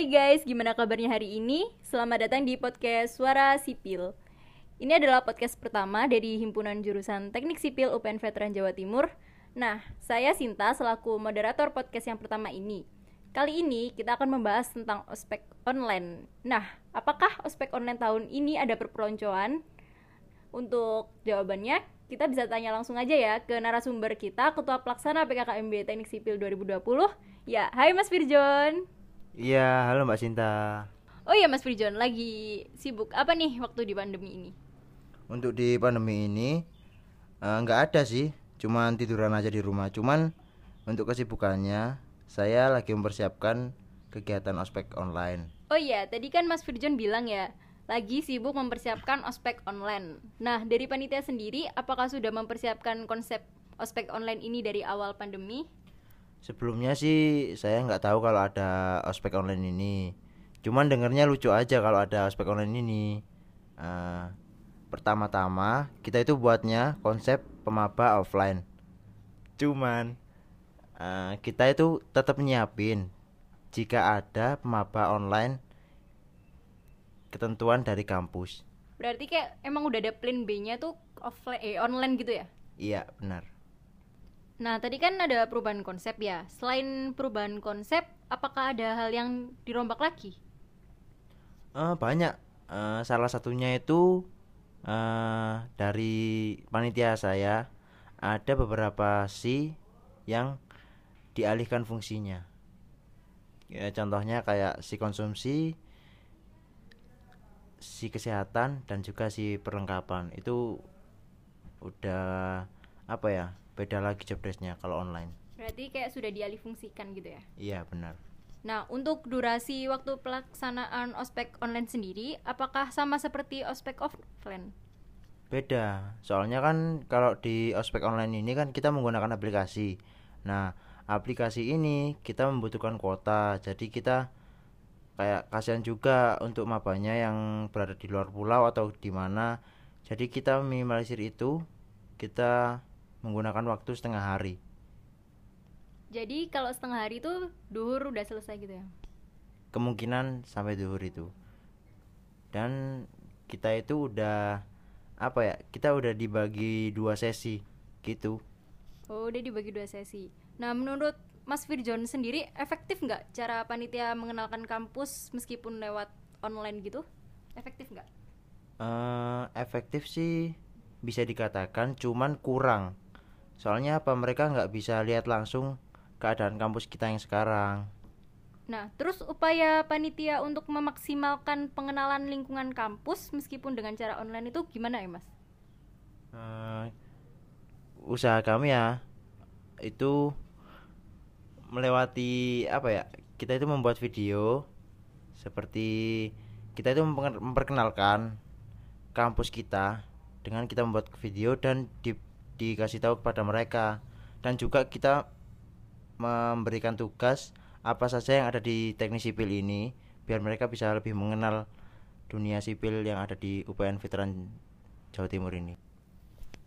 Hai guys, gimana kabarnya hari ini? Selamat datang di podcast Suara Sipil. Ini adalah podcast pertama dari Himpunan Jurusan Teknik Sipil UPN Veteran Jawa Timur. Nah, saya Sinta selaku moderator podcast yang pertama ini. Kali ini kita akan membahas tentang ospek online. Nah, apakah ospek online tahun ini ada perpeloncoan? Untuk jawabannya, kita bisa tanya langsung aja ya ke narasumber kita, Ketua Pelaksana PKKMB Teknik Sipil 2020. Ya, hai Mas Firjon. Iya, halo Mbak Sinta. Oh iya Mas Firjon, lagi sibuk apa nih waktu di pandemi ini? Untuk di pandemi ini eh, nggak ada sih, cuman tiduran aja di rumah. Cuman untuk kesibukannya saya lagi mempersiapkan kegiatan ospek online. Oh iya, tadi kan Mas Firjon bilang ya, lagi sibuk mempersiapkan ospek online. Nah, dari panitia sendiri, apakah sudah mempersiapkan konsep ospek online ini dari awal pandemi? Sebelumnya sih saya nggak tahu kalau ada ospek online ini. Cuman dengernya lucu aja kalau ada ospek online ini. Eh, pertama-tama kita itu buatnya konsep pemaba offline. Cuman eh, kita itu tetap nyiapin jika ada pemaba online ketentuan dari kampus. Berarti kayak emang udah ada plan B-nya tuh offline eh online gitu ya? Iya, benar. Nah, tadi kan ada perubahan konsep ya. Selain perubahan konsep, apakah ada hal yang dirombak lagi? Eh, banyak. Eh, salah satunya itu eh, dari panitia saya ada beberapa si yang dialihkan fungsinya. Ya, contohnya kayak si konsumsi, si kesehatan dan juga si perlengkapan. Itu udah apa ya? Beda lagi job desk-nya kalau online. Berarti kayak sudah dialihfungsikan gitu ya? Iya, benar. Nah, untuk durasi waktu pelaksanaan ospek online sendiri, apakah sama seperti ospek offline? Beda, soalnya kan kalau di ospek online ini kan kita menggunakan aplikasi. Nah, aplikasi ini kita membutuhkan kuota, jadi kita kayak kasihan juga untuk mabanya yang berada di luar pulau atau di mana. Jadi kita minimalisir itu, kita menggunakan waktu setengah hari. Jadi kalau setengah hari itu duhur udah selesai gitu ya? Kemungkinan sampai duhur itu. Dan kita itu udah apa ya? Kita udah dibagi dua sesi gitu. Oh, udah dibagi dua sesi. Nah, menurut Mas Firjon sendiri efektif nggak cara panitia mengenalkan kampus meskipun lewat online gitu? Efektif nggak? eh efektif sih bisa dikatakan cuman kurang soalnya apa mereka nggak bisa lihat langsung keadaan kampus kita yang sekarang Nah, terus upaya panitia untuk memaksimalkan pengenalan lingkungan kampus meskipun dengan cara online itu gimana ya, Mas? Eh, usaha kami ya itu melewati apa ya kita itu membuat video seperti kita itu memper- memperkenalkan kampus kita dengan kita membuat video dan di- dikasih tahu kepada mereka dan juga kita memberikan tugas apa saja yang ada di teknik sipil ini biar mereka bisa lebih mengenal dunia sipil yang ada di UPN Veteran Jawa Timur ini.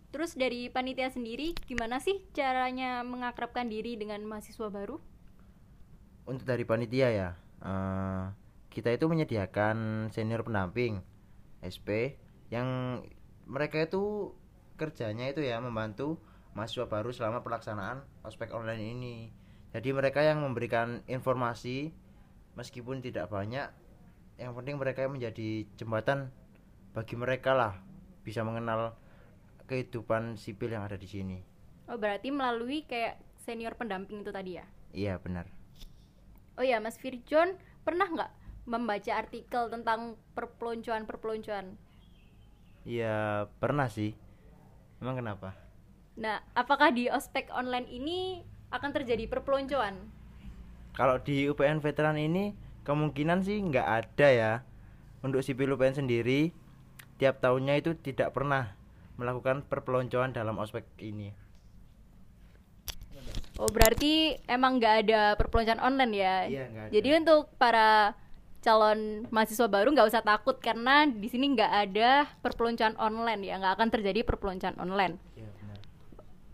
Terus dari panitia sendiri gimana sih caranya mengakrabkan diri dengan mahasiswa baru? Untuk dari panitia ya, eh, kita itu menyediakan senior pendamping SP yang mereka itu kerjanya itu ya membantu mahasiswa baru selama pelaksanaan ospek online ini. Jadi mereka yang memberikan informasi meskipun tidak banyak, yang penting mereka yang menjadi jembatan bagi mereka lah bisa mengenal kehidupan sipil yang ada di sini. Oh, berarti melalui kayak senior pendamping itu tadi ya? Iya benar. Oh ya, Mas Firjon pernah nggak membaca artikel tentang perpeloncoan-perpeloncoan? Iya pernah sih. Emang kenapa? Nah, apakah di ospek online ini akan terjadi perpeloncoan? Kalau di UPN veteran ini kemungkinan sih nggak ada ya. Untuk sipil UPN sendiri tiap tahunnya itu tidak pernah melakukan perpeloncoan dalam ospek ini. Oh, berarti emang nggak ada perpeloncoan online ya? Iya, nggak ada. Jadi untuk para calon mahasiswa baru nggak usah takut karena di sini nggak ada perpeloncoan online ya, nggak akan terjadi perpeloncoan online. Benar.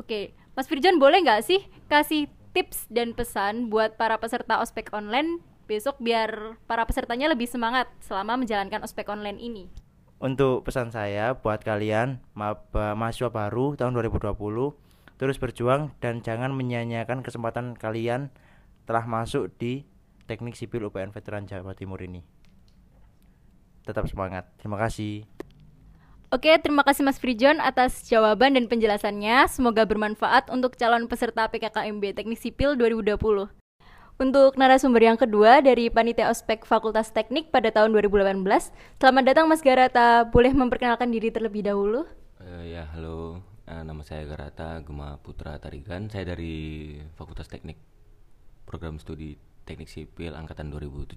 Oke, Mas Firjon boleh nggak sih kasih tips dan pesan buat para peserta ospek online besok biar para pesertanya lebih semangat selama menjalankan ospek online ini? Untuk pesan saya buat kalian maba mahasiswa baru tahun 2020 terus berjuang dan jangan menyia-nyiakan kesempatan kalian telah masuk di Teknik Sipil UPN Veteran Jawa Timur ini. Tetap semangat. Terima kasih. Oke, terima kasih Mas Frijon atas jawaban dan penjelasannya. Semoga bermanfaat untuk calon peserta PKKMB Teknik Sipil 2020. Untuk narasumber yang kedua dari Panitia Ospek Fakultas Teknik pada tahun 2018, selamat datang Mas Garata. Boleh memperkenalkan diri terlebih dahulu? Uh, ya, halo. Uh, nama saya Garata Gema Putra Tarigan. Saya dari Fakultas Teknik, Program Studi Teknik Sipil Angkatan 2017.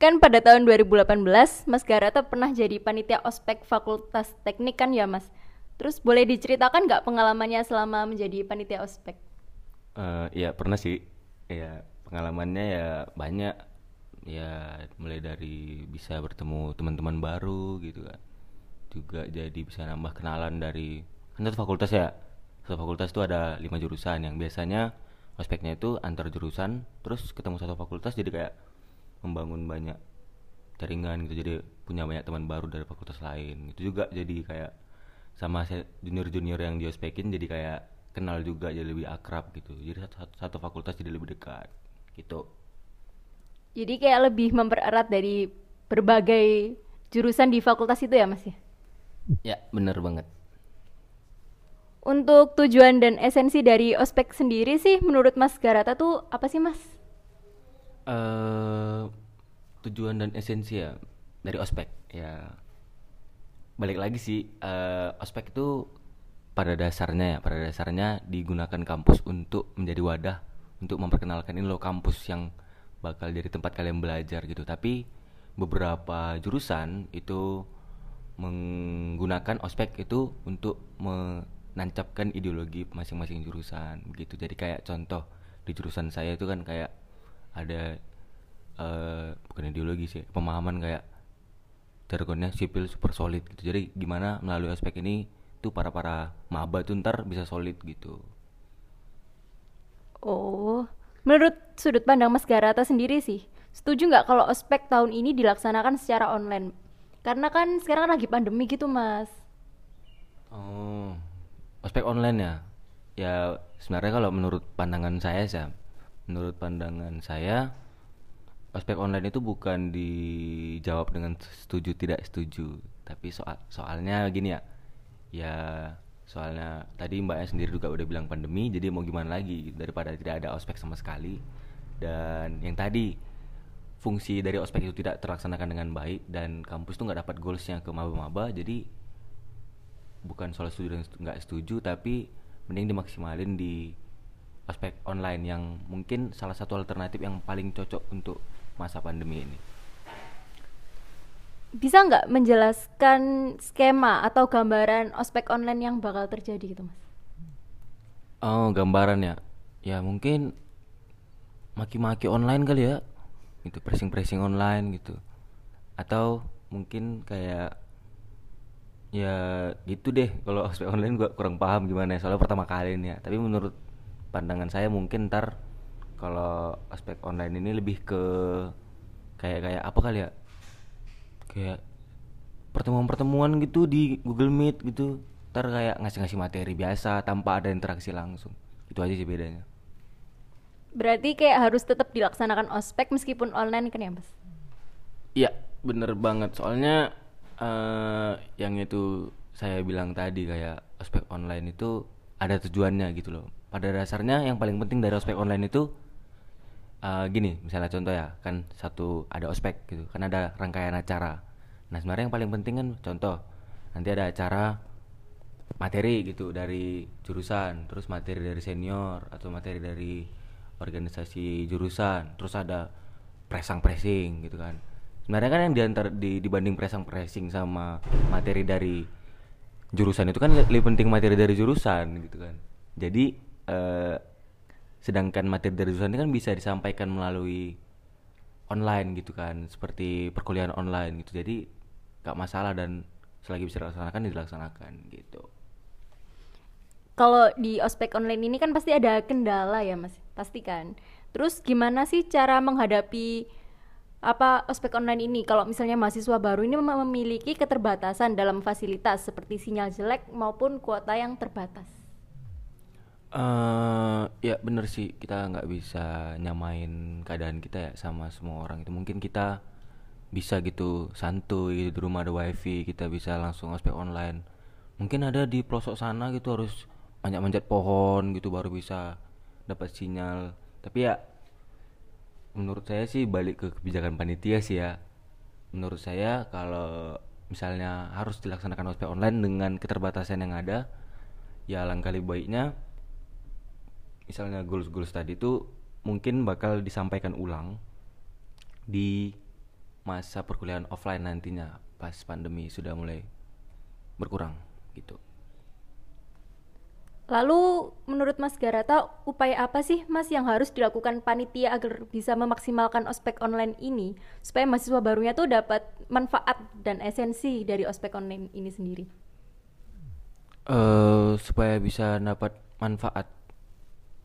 Kan pada tahun 2018 Mas Garata pernah jadi panitia ospek Fakultas Teknik kan ya Mas? Terus boleh diceritakan nggak pengalamannya selama menjadi panitia ospek? Uh, ya pernah sih. Ya pengalamannya ya banyak. Ya mulai dari bisa bertemu teman-teman baru gitu kan. Juga jadi bisa nambah kenalan dari kan satu fakultas ya. Satu fakultas itu ada lima jurusan yang biasanya ospeknya itu antar jurusan terus ketemu satu fakultas jadi kayak membangun banyak jaringan gitu. Jadi punya banyak teman baru dari fakultas lain itu juga. Jadi kayak sama junior junior yang diospekin jadi kayak kenal juga jadi lebih akrab gitu. Jadi satu, satu, satu fakultas jadi lebih dekat gitu. Jadi kayak lebih mempererat dari berbagai jurusan di fakultas itu ya mas ya? Ya bener banget untuk tujuan dan esensi dari ospek sendiri sih menurut mas Garata tuh apa sih mas? Uh, tujuan dan esensi ya dari ospek ya. Balik lagi sih uh, ospek itu pada dasarnya ya pada dasarnya digunakan kampus untuk menjadi wadah untuk memperkenalkan ini loh kampus yang bakal jadi tempat kalian belajar gitu. Tapi beberapa jurusan itu menggunakan ospek itu untuk menancapkan ideologi masing-masing jurusan begitu. Jadi kayak contoh di jurusan saya itu kan kayak ada uh, bukan ideologi sih pemahaman kayak jargonnya sipil super solid gitu. Jadi gimana melalui aspek ini tuh para para maba tuh ntar bisa solid gitu. Oh menurut sudut pandang Mas Garata sendiri sih setuju nggak kalau ospek tahun ini dilaksanakan secara online? Karena kan sekarang lagi pandemi gitu Mas. Oh ospek online ya. Ya sebenarnya kalau menurut pandangan saya sih menurut pandangan saya ospek online itu bukan dijawab dengan setuju tidak setuju. Tapi soal soalnya gini ya ya soalnya tadi mbaknya sendiri juga udah bilang pandemi jadi mau gimana lagi daripada tidak ada ospek sama sekali. Dan yang tadi fungsi dari ospek itu tidak terlaksanakan dengan baik dan kampus tuh nggak dapat goalsnya ke maba-maba jadi bukan soal setuju dan nggak setuju tapi mending dimaksimalin di aspek online yang mungkin salah satu alternatif yang paling cocok untuk masa pandemi ini. Bisa nggak menjelaskan skema atau gambaran ospek online yang bakal terjadi gitu mas? Oh gambaran ya, ya mungkin maki-maki online kali ya, itu pressing-pressing online gitu, atau mungkin kayak ya gitu deh. Kalau ospek online gua kurang paham gimana ya soalnya pertama kali ini ya. Tapi menurut pandangan saya mungkin ntar kalau aspek online ini lebih ke kayak kayak apa kali ya? Kayak pertemuan-pertemuan gitu di Google Meet gitu. Ntar kayak ngasih-ngasih materi biasa tanpa ada interaksi langsung. Itu aja sih bedanya. Berarti kayak harus tetap dilaksanakan ospek meskipun online kan ya mas? Iya bener banget. Soalnya uh, yang itu saya bilang tadi kayak ospek online itu ada tujuannya gitu loh. Pada dasarnya yang paling penting dari ospek online itu uh, gini misalnya contoh ya kan satu ada ospek gitu kan ada rangkaian acara. Nah sebenarnya yang paling penting kan contoh nanti ada acara materi gitu dari jurusan terus materi dari senior atau materi dari organisasi jurusan terus ada presang pressing gitu kan sebenarnya kan yang diantar di dibanding presang pressing sama materi dari jurusan itu kan lebih penting materi dari jurusan gitu kan. Jadi uh, sedangkan materi dari jurusan ini kan bisa disampaikan melalui online gitu kan seperti perkuliahan online gitu. Jadi gak masalah dan selagi bisa dilaksanakan dilaksanakan gitu. Kalau di ospek online ini kan pasti ada kendala ya mas. Pasti kan. Terus gimana sih cara menghadapi apa ospek online ini. Kalau misalnya mahasiswa baru ini mem- memiliki keterbatasan dalam fasilitas seperti sinyal jelek maupun kuota yang terbatas? eh ya bener sih kita nggak bisa nyamain keadaan kita ya sama semua orang itu. Mungkin kita bisa gitu santuy gitu, di rumah ada wifi kita bisa langsung ospek online. Mungkin ada di pelosok sana gitu harus banyak manjat pohon gitu baru bisa dapat sinyal. Tapi ya menurut saya sih balik ke kebijakan panitia sih ya menurut saya kalau misalnya harus dilaksanakan ospek online dengan keterbatasan yang ada ya alangkah lebih baiknya misalnya goals-goals tadi itu mungkin bakal disampaikan ulang di masa perkuliahan offline nantinya pas pandemi sudah mulai berkurang gitu. Lalu menurut Mas Garata upaya apa sih Mas yang harus dilakukan panitia agar bisa memaksimalkan ospek online ini? Supaya mahasiswa barunya tuh dapat manfaat dan esensi dari ospek online ini sendiri? eh supaya bisa dapat manfaat.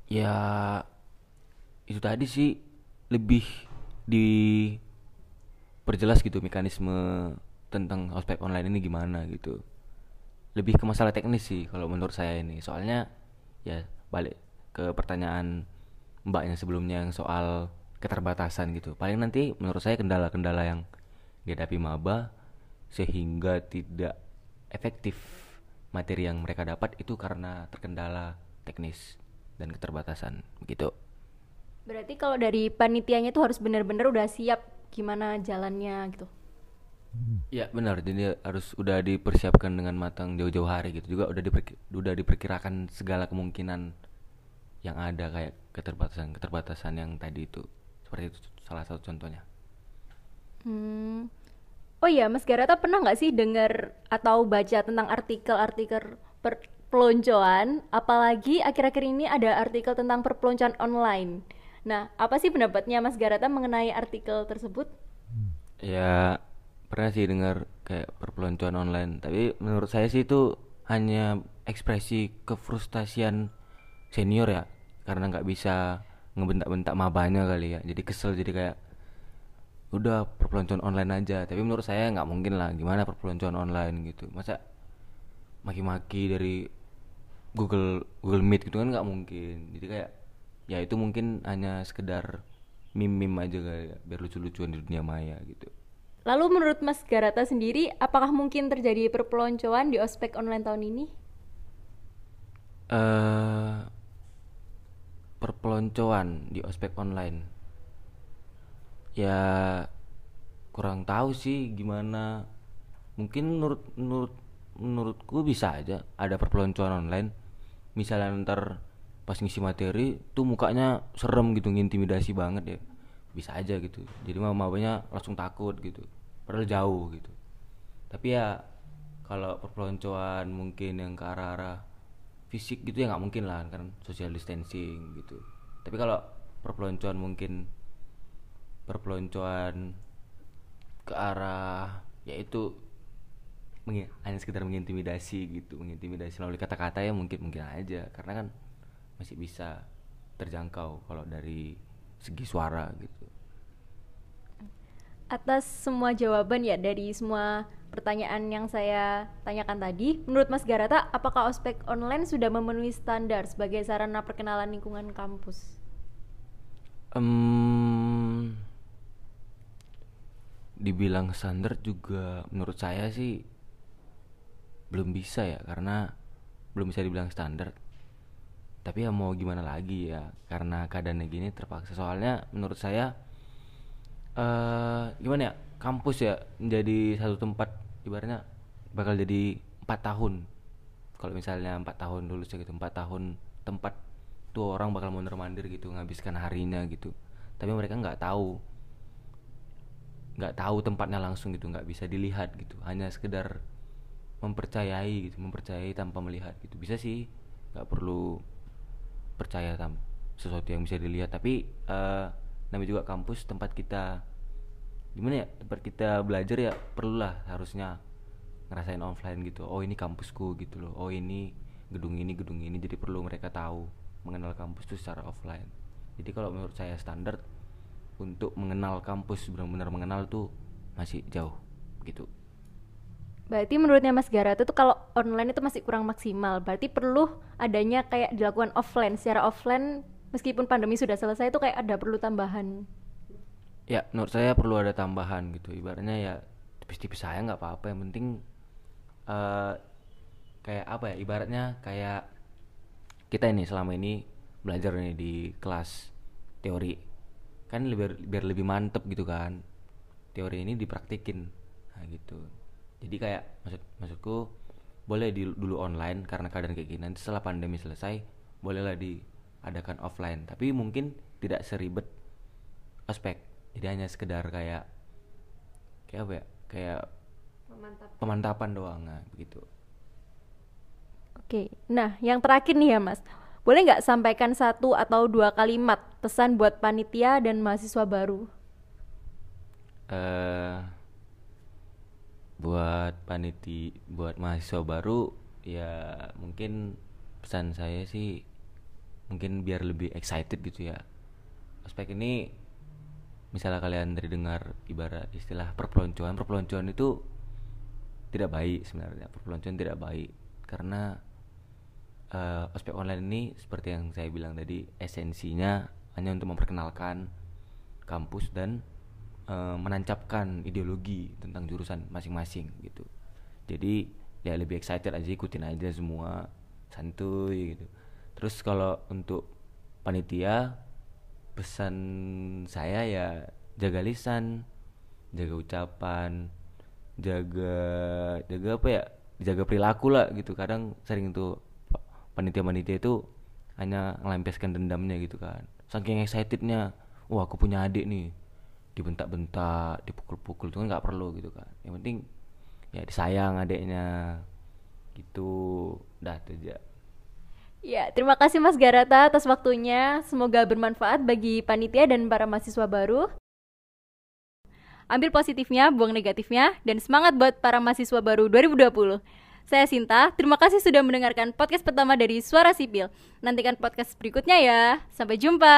Ya itu tadi sih lebih diperjelas gitu mekanisme tentang ospek online ini gimana gitu lebih ke masalah teknis sih kalau menurut saya ini. Soalnya ya balik ke pertanyaan mbaknya sebelumnya yang soal keterbatasan gitu. Paling nanti menurut saya kendala-kendala yang dihadapi maba sehingga tidak efektif materi yang mereka dapat itu karena terkendala teknis dan keterbatasan. Begitu. Berarti kalau dari panitianya tuh harus benar-benar udah siap gimana jalannya gitu. Ya benar, jadi harus udah dipersiapkan dengan matang jauh-jauh hari gitu. Juga udah diperki- udah diperkirakan segala kemungkinan yang ada kayak keterbatasan-keterbatasan yang tadi itu. Seperti itu salah satu contohnya. Hmm. Oh iya, Mas Garata pernah nggak sih dengar atau baca tentang artikel-artikel perpeloncoan? Apalagi akhir-akhir ini ada artikel tentang perpeloncoan online. Nah, apa sih pendapatnya Mas Garata mengenai artikel tersebut? Ya pernah sih dengar kayak perpeloncoan online, tapi menurut saya sih itu hanya ekspresi kefrustasian senior ya, karena nggak bisa ngebentak-bentak mabanya kali ya. Jadi kesel jadi kayak udah perpeloncoan online aja. Tapi menurut saya nggak mungkin lah, gimana perpeloncoan online gitu. Masa maki-maki dari Google Google Meet gitu kan nggak mungkin. Jadi kayak ya itu mungkin hanya sekedar meme-meme aja kali ya, biar lucu-lucuan di dunia maya gitu. Lalu menurut Mas Garata sendiri, apakah mungkin terjadi perpeloncoan di ospek online tahun ini? eh perpeloncoan di ospek online? Ya kurang tahu sih gimana. Mungkin menurut menurut menurutku bisa aja ada perpeloncoan online. Misalnya ntar pas ngisi materi tuh mukanya serem gitu ngintimidasi banget ya. Bisa aja gitu. Jadi mama mamanya langsung takut gitu padahal jauh gitu. Tapi ya kalau perpeloncoan mungkin yang ke arah-arah fisik gitu ya nggak mungkin lah kan social distancing gitu. Tapi kalau perpeloncoan mungkin perpeloncoan ke arah yaitu hanya sekedar mengintimidasi gitu mengintimidasi melalui kata-kata ya mungkin mungkin aja. Karena kan masih bisa terjangkau kalau dari segi suara gitu Atas semua jawaban ya dari semua pertanyaan yang saya tanyakan tadi, menurut Mas Garata, apakah ospek online sudah memenuhi standar sebagai sarana perkenalan lingkungan kampus? Em, dibilang standar juga menurut saya sih belum bisa ya karena belum bisa dibilang standar. Tapi ya mau gimana lagi ya karena keadaannya gini terpaksa. Soalnya menurut saya eh gimana ya? Kampus ya menjadi satu tempat ibaratnya bakal jadi empat tahun. Kalau misalnya empat tahun lulus gitu empat tahun tempat tuh orang bakal mondar mandir gitu nghabiskan harinya gitu. Tapi mereka nggak tahu. Nggak tahu tempatnya langsung gitu nggak bisa dilihat gitu. Hanya sekedar mempercayai gitu mempercayai tanpa melihat gitu. Bisa sih nggak perlu percaya tam sesuatu yang bisa dilihat. Tapi eh namanya juga kampus tempat kita gimana ya tempat kita belajar ya perlulah harusnya ngerasain offline gitu oh ini kampusku gitu loh oh ini gedung ini gedung ini jadi perlu mereka tahu mengenal kampus tuh secara offline jadi kalau menurut saya standar untuk mengenal kampus benar-benar mengenal tuh masih jauh gitu Berarti menurutnya Mas Garata tuh kalau online itu masih kurang maksimal. Berarti perlu adanya kayak dilakukan offline. Secara offline meskipun pandemi sudah selesai itu kayak ada perlu tambahan. ya menurut saya perlu ada tambahan gitu. Ibaratnya ya tipis-tipis saya nggak apa-apa. Yang penting eh kayak apa ya ibaratnya kayak kita ini selama ini belajar nih di kelas teori. Kan lebih biar lebih mantep gitu kan. Teori ini dipraktikin. Nah gitu. Jadi kayak maksud maksudku boleh di, dulu online karena keadaan kayak gini. Nanti setelah pandemi selesai bolehlah diadakan offline tapi mungkin tidak seribet ospek jadi hanya sekedar kayak kayak apa ya kayak pemantapan doang nah begitu Oke. Nah, yang terakhir nih ya, Mas. Boleh nggak sampaikan satu atau dua kalimat pesan buat panitia dan mahasiswa baru? eh buat paniti buat mahasiswa baru ya mungkin pesan saya sih mungkin biar lebih excited gitu ya. Ospek ini misalnya kalian dari dengar ibarat istilah perpeloncoan perpeloncoan itu tidak baik sebenarnya. Perpeloncoan tidak baik karena eh, ospek online ini seperti yang saya bilang tadi esensinya hanya untuk memperkenalkan kampus dan eh, menancapkan ideologi tentang jurusan masing-masing gitu. Jadi ya lebih excited aja ikutin aja semua santuy gitu terus kalau untuk panitia pesan saya ya jaga lisan jaga ucapan jaga jaga apa ya jaga perilaku lah gitu. Kadang sering tuh pa- panitia-panitia itu hanya ngelampiaskan dendamnya gitu kan. Saking excitednya wah aku punya adik nih. Dibentak-bentak dipukul-pukul itu kan nggak perlu gitu kan. Yang penting ya disayang adiknya. Gitu. Dah aja Ya, terima kasih Mas Garata atas waktunya. Semoga bermanfaat bagi panitia dan para mahasiswa baru. Ambil positifnya, buang negatifnya, dan semangat buat para mahasiswa baru 2020. Saya Sinta, terima kasih sudah mendengarkan podcast pertama dari Suara Sipil. Nantikan podcast berikutnya ya. Sampai jumpa.